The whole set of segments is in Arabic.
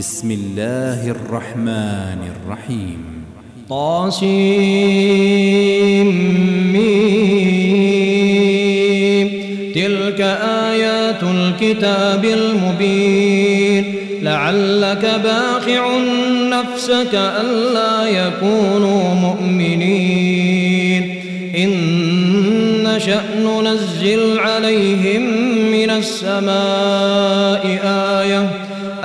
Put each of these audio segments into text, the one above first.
بسم الله الرحمن الرحيم طاسيم تلك آيات الكتاب المبين لعلك باخع نفسك ألا يكونوا مؤمنين إن نشأ ننزل عليهم من السماء آية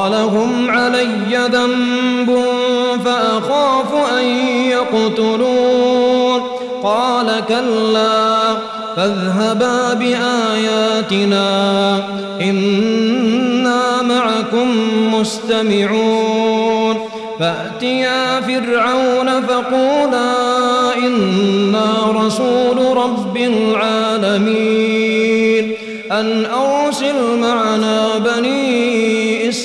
ولهم علي ذنب فأخاف أن يقتلون. قال كلا فاذهبا بآياتنا إنا معكم مستمعون. فأتيا فرعون فقولا إنا رسول رب العالمين. أن أرسل معنا بني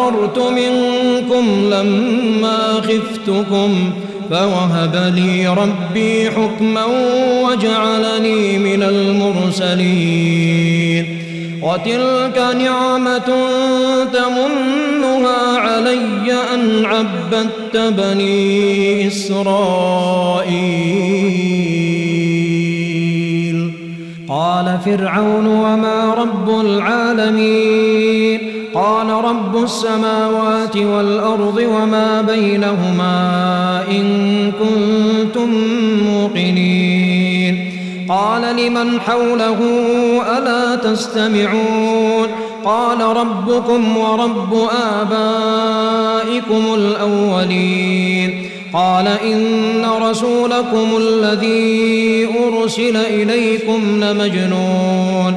ففررت منكم لما خفتكم فوهب لي ربي حكما وجعلني من المرسلين. وتلك نعمة تمنها علي أن عبدت بني إسرائيل. قال فرعون وما رب العالمين. قال رب السماوات والأرض وما بينهما إن كنتم موقنين. قال لمن حوله ألا تستمعون؟ قال ربكم ورب آبائكم الأولين. قال إن رسولكم الذي أرسل إليكم لمجنون.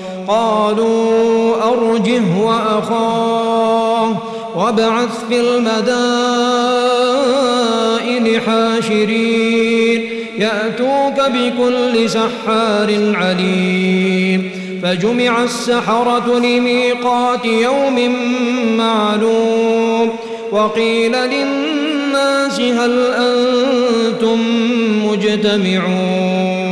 قالوا أرجه وأخاه وابعث في المدائن حاشرين يأتوك بكل سحار عليم فجمع السحرة لميقات يوم معلوم وقيل للناس هل أنتم مجتمعون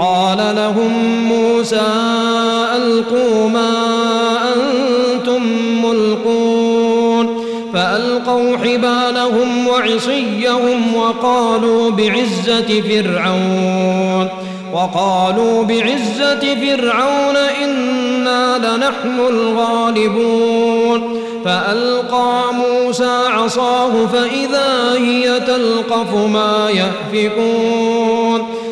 قال لهم موسى ألقوا ما أنتم ملقون فألقوا حبالهم وعصيهم وقالوا بعزة فرعون وقالوا بعزة فرعون إنا لنحن الغالبون فألقى موسى عصاه فإذا هي تلقف ما يأفكون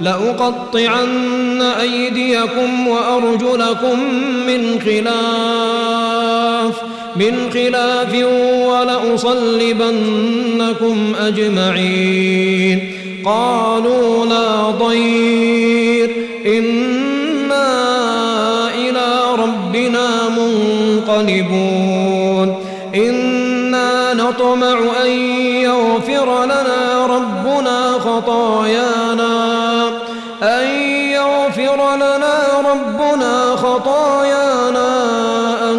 لأقطعن أيديكم وأرجلكم من خلاف من خلاف ولأصلبنكم أجمعين. قالوا لا ضير إنا إلى ربنا منقلبون. إنا نطمع أن يغفر لنا ربنا خطايانا ربنا خطايانا أن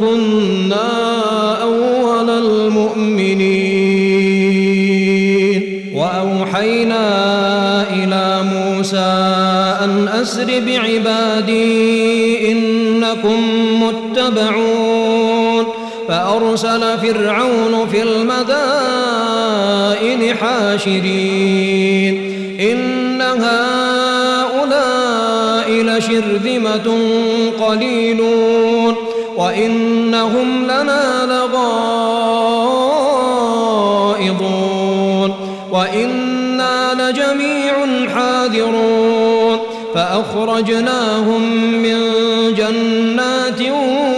كنا أول المؤمنين. وأوحينا إلى موسى أن أسر بعبادي إنكم متبعون. فأرسل فرعون في المدائن حاشرين. إن لشرذمة قليلون وإنهم لنا لغائضون وإنا لجميع حاذرون فأخرجناهم من جنات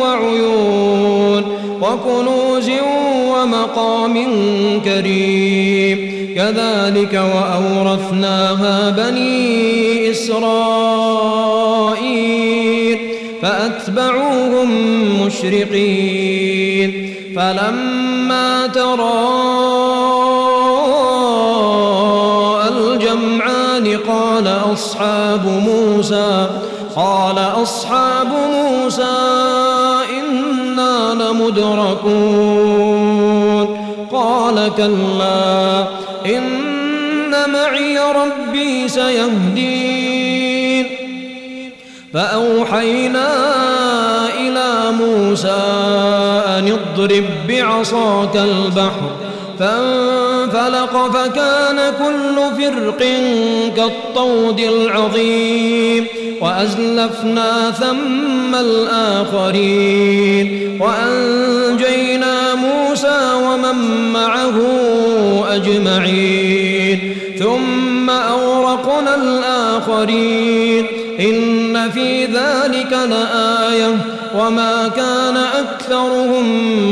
وعيون وكنوز ومقام كريم كذلك وأورثناها بني إسرائيل مشرقين فلما تراءى الجمعان قال أصحاب موسى قال أصحاب موسى إنا لمدركون. قال كلا إن معي ربي سيهدين. فأوحينا موسى أن اضرب بعصاك البحر فانفلق فكان كل فرق كالطود العظيم وأزلفنا ثم الآخرين وأنجينا موسى ومن معه أجمعين ثم أورقنا الآخرين إن في ذلك لآية وما كان أكثرهم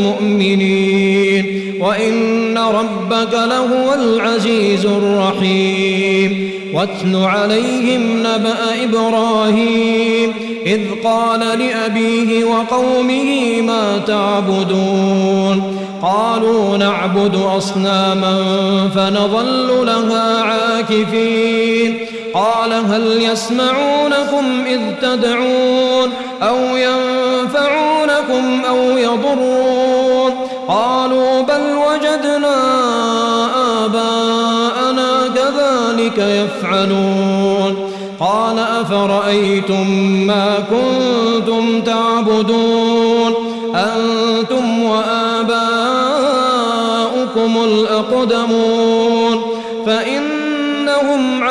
مؤمنين وإن ربك لهو العزيز الرحيم واتل عليهم نبأ إبراهيم إذ قال لأبيه وقومه ما تعبدون قالوا نعبد أصناما فنظل لها عاكفين قال هل يسمعونكم إذ تدعون أو ينفعونكم أو يضرون قالوا بل وجدنا آباءنا كذلك يفعلون قال أفرأيتم ما كنتم تعبدون أنتم وآباؤكم الأقدمون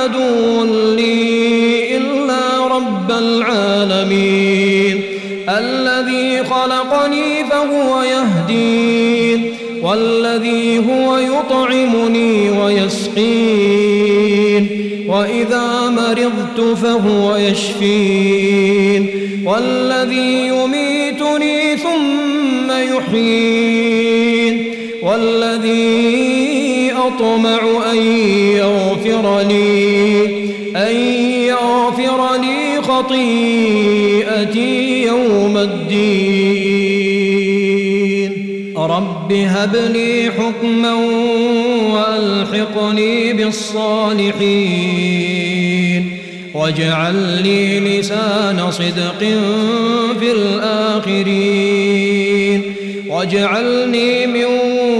عدو لي إلا رب العالمين. الذي خلقني فهو يهدين. والذي هو يطعمني ويسقين. وإذا مرضت فهو يشفين. والذي يميتني ثم يحيين. والذي أطمع أن يغفر لي. خطيئتي يوم الدين. رب هب لي حكما وألحقني بالصالحين. واجعل لي لسان صدق في الآخرين. واجعلني من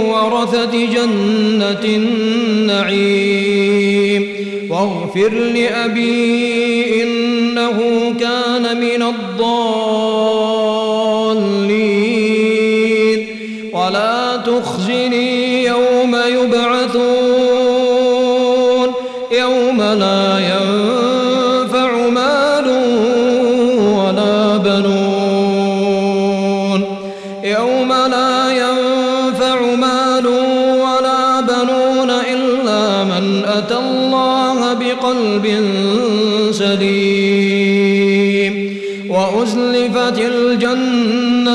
ورثة جنة النعيم. واغفر لأبي إنه كان من الضالين. ولا تخزني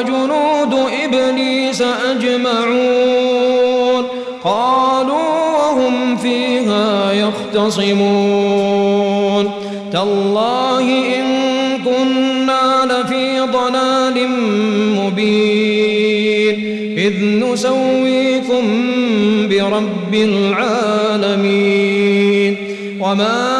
وجنود إبليس أجمعون قالوا وهم فيها يختصمون تالله إن كنا لفي ضلال مبين إذ نسويكم برب العالمين وما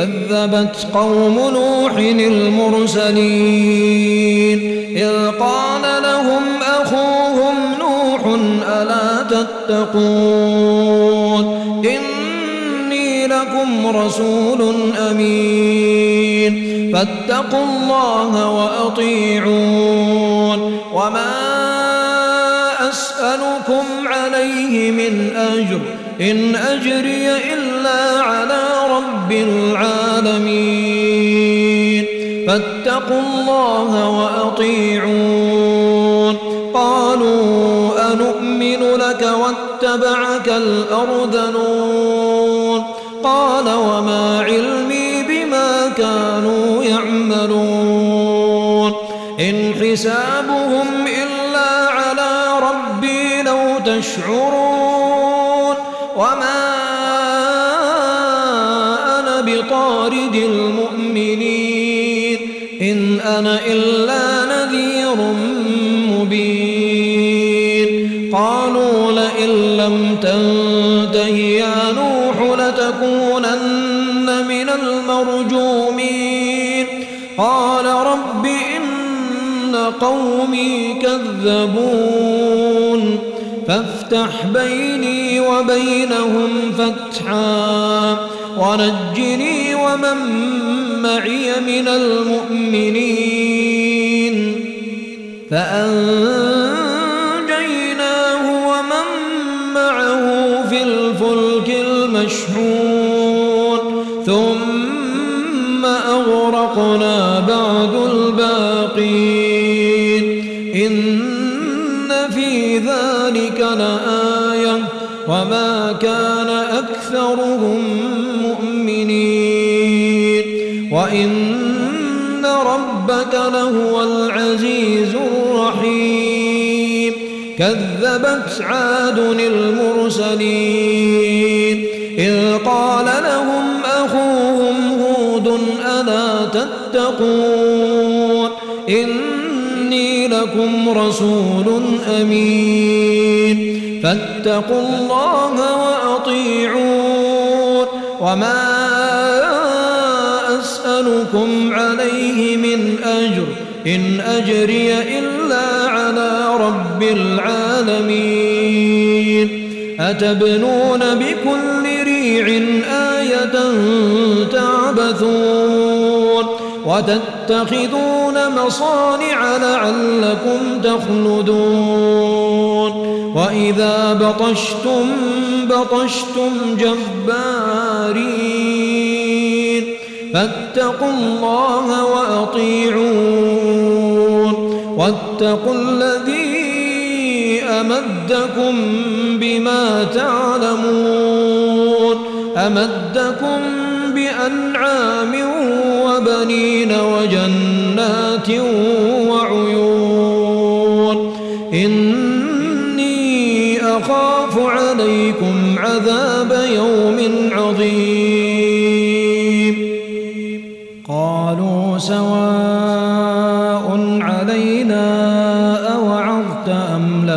كذبت قوم نوح المرسلين إذ قال لهم أخوهم نوح ألا تتقون إني لكم رسول أمين فاتقوا الله وأطيعون وما أسألكم عليه من أجر إن أجري إلا على رب العالمين. فاتقوا الله وأطيعون. قالوا أنؤمن لك واتبعك الأرذلون. قال وما علمي بما كانوا يعملون. إن حسابهم إلا على ربي لو تشعرون وما أنا بطارد المؤمنين إن أنا إلا نذير مبين قالوا لئن لم تنته يا نوح لتكونن من المرجومين قال رب إن قومي كذبون فافتح بيني وبينهم فتحا ونجني ومن معي من المؤمنين. فأنجيناه ومن معه في الفلك المشحون. لهو العزيز الرحيم. كذبت عاد المرسلين. إذ قال لهم أخوهم هود ألا تتقون؟ إني لكم رسول أمين. فاتقوا الله وأطيعون. وما أسألكم عليه من أجر إن أجري إلا على رب العالمين. أتبنون بكل ريع آية تعبثون وتتخذون مصانع لعلكم تخلدون. وإذا بطشتم بطشتم جبارين. فاتقوا الله وأطيعون. واتقوا الذي أمدكم بما تعلمون. أمدكم بأنعام وبنين وجنات وعيون. إني أخاف عليكم عذاب يوم عظيم.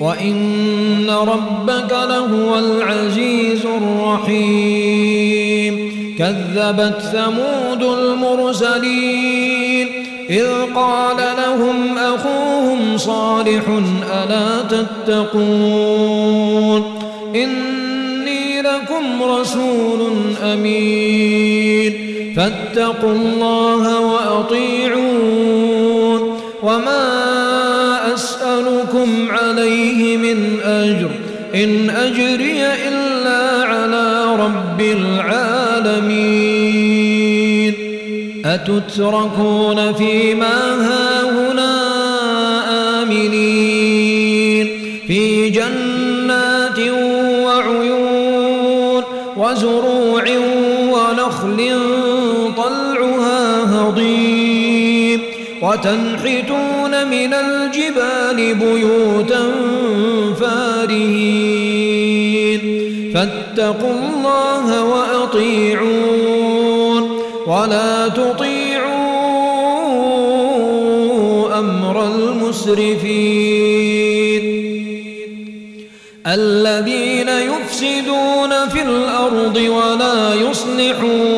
وإن ربك لهو العزيز الرحيم. كذبت ثمود المرسلين. إذ قال لهم أخوهم صالح ألا تتقون؟ إني لكم رسول أمين. فاتقوا الله وأطيعون. وما أسألكم عليه من أجر. إن أجري إلا على رب العالمين. أتتركون فيما هاهنا آمنين. في جنات وعيون وزروع ونخل طلعها هضيم. وتنحتون من الجبال بيوتا فارهين. فاتقوا الله وأطيعون. ولا تطيعوا أمر المسرفين. الذين يفسدون في الأرض ولا يصلحون.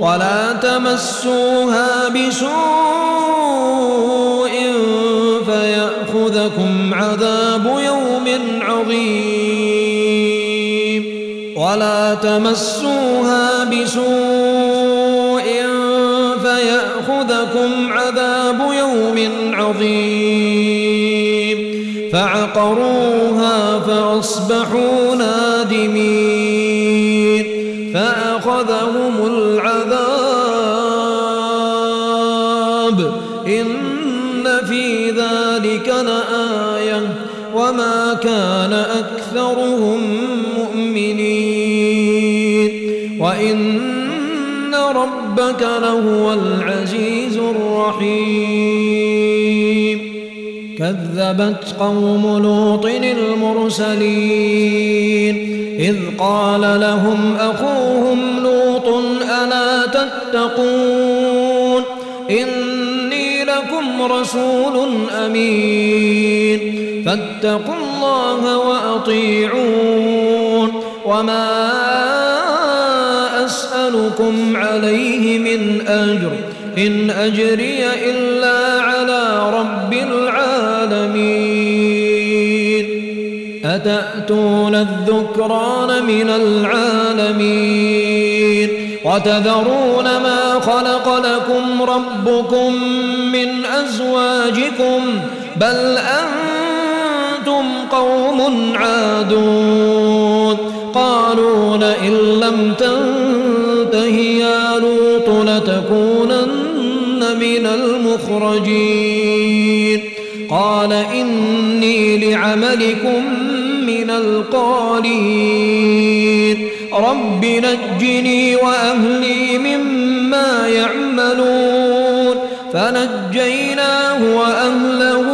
ولا تمسوها بسوء فيأخذكم عذاب يوم عظيم. ولا تمسوها بسوء فيأخذكم عذاب يوم عظيم. فعقروها فأصبحوا نادمين. أكثرهم مؤمنين. وإن ربك لهو العزيز الرحيم. كذبت قوم لوط المرسلين. إذ قال لهم أخوهم لوط ألا تتقون؟ إني لكم رسول أمين. فاتقوا الله وأطيعون. وما أسألكم عليه من أجر. إن أجري إلا على رب العالمين. أتأتون الذكران من العالمين؟ وتذرون ما خلق لكم ربكم من أزواجكم. بل أنتم قوم عادون. قالوا لئن لم تنته يا لوط لتكونن من المخرجين. قال إني لعملكم من القالين. رب نجني وأهلي مما يعملون. فنجيناه وأهله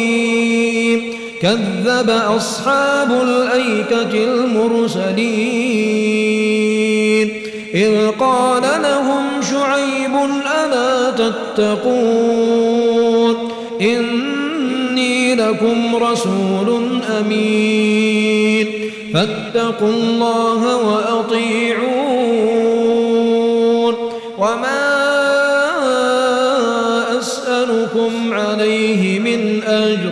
كذب أصحاب الأيكة المرسلين. إذ قال لهم شعيب ألا تتقون؟ إني لكم رسول أمين. فاتقوا الله وأطيعون. وما أسألكم عليه من أجر.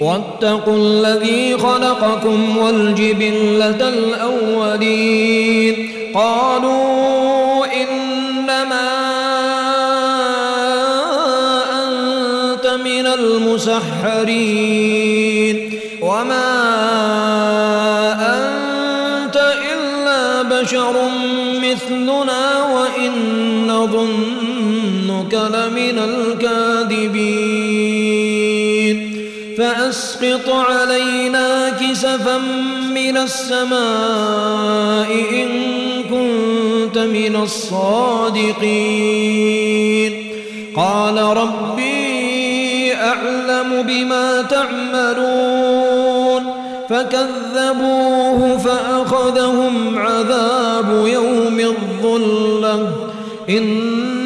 واتقوا الذي خلقكم والجبلة الأولين. قالوا إنما أنت من المسحرين. وما أنت إلا بشر كسفا من السماء إن كنت من الصادقين. قال ربي أعلم بما تعملون. فكذبوه فأخذهم عذاب يوم الظلة. إنه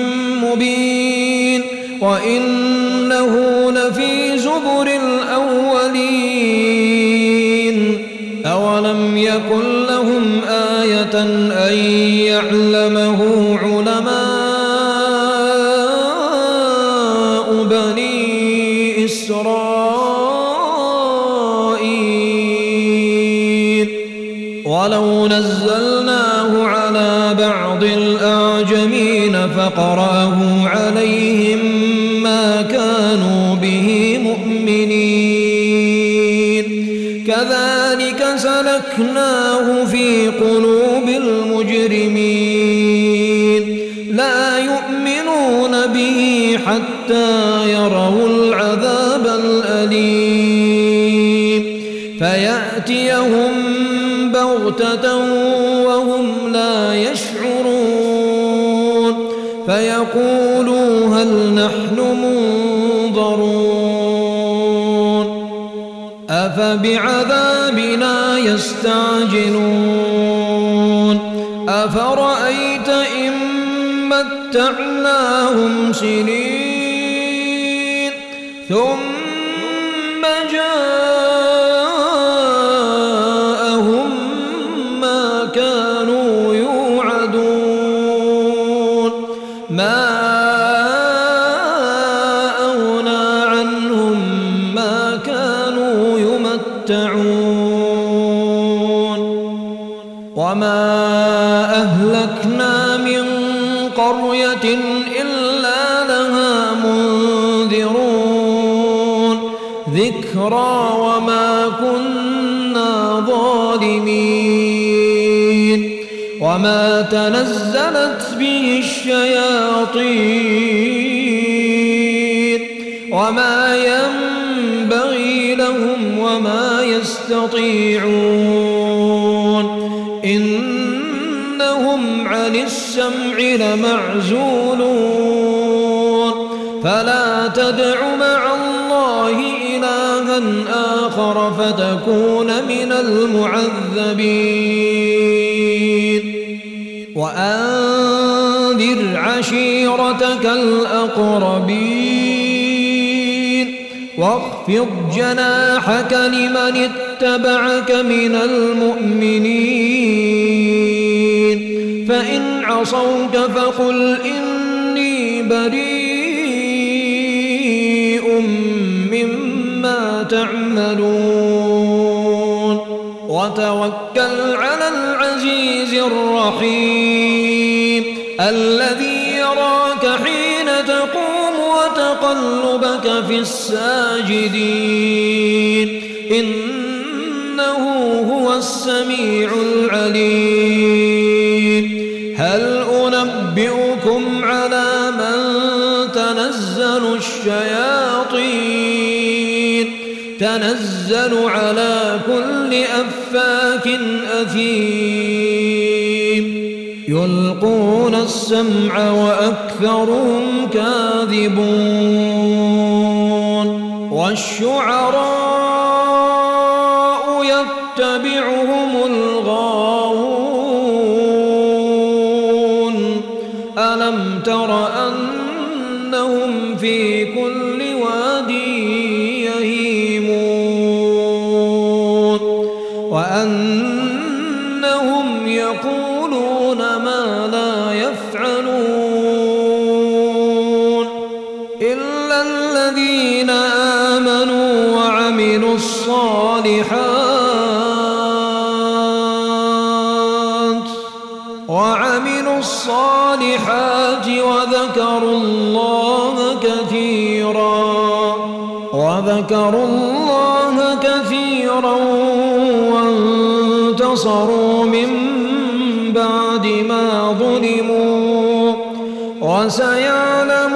مبين وإنه لفي زبر الأولين أولم يكن لهم آية أن يعلمه حتى يروا العذاب الأليم. فيأتيهم بغتة وهم لا يشعرون. فيقولوا هل نحن منظرون. أفبعذابنا يستعجلون. أفرأيت إن متعناهم سنين ثم وما تنزلت به الشياطين وما ينبغي لهم وما يستطيعون إنهم عن السمع لمعزولون فلا تدع مع الله إلها آخر فتكون من المعذبين وأنذر عشيرتك الأقربين واخفض جناحك لمن اتبعك من المؤمنين فإن عصوك فقل إني بريء مما تعملون وتوكل على العزيز الرحيم الذي يراك حين تقوم وتقلبك في الساجدين. إنه هو السميع العليم. هل أنبئكم على من تنزل الشياطين؟ تنزل على كل أفاك أثيم. يلقون السمع وأكثرهم كاذبون والشعراء يتبعهم الغاوون ألم تر أنهم في كل واد يهيمون وأنهم الصالحات وذكروا الله كثيرا وذكروا الله كثيرا وانتصروا من بعد ما ظلموا وسيعلم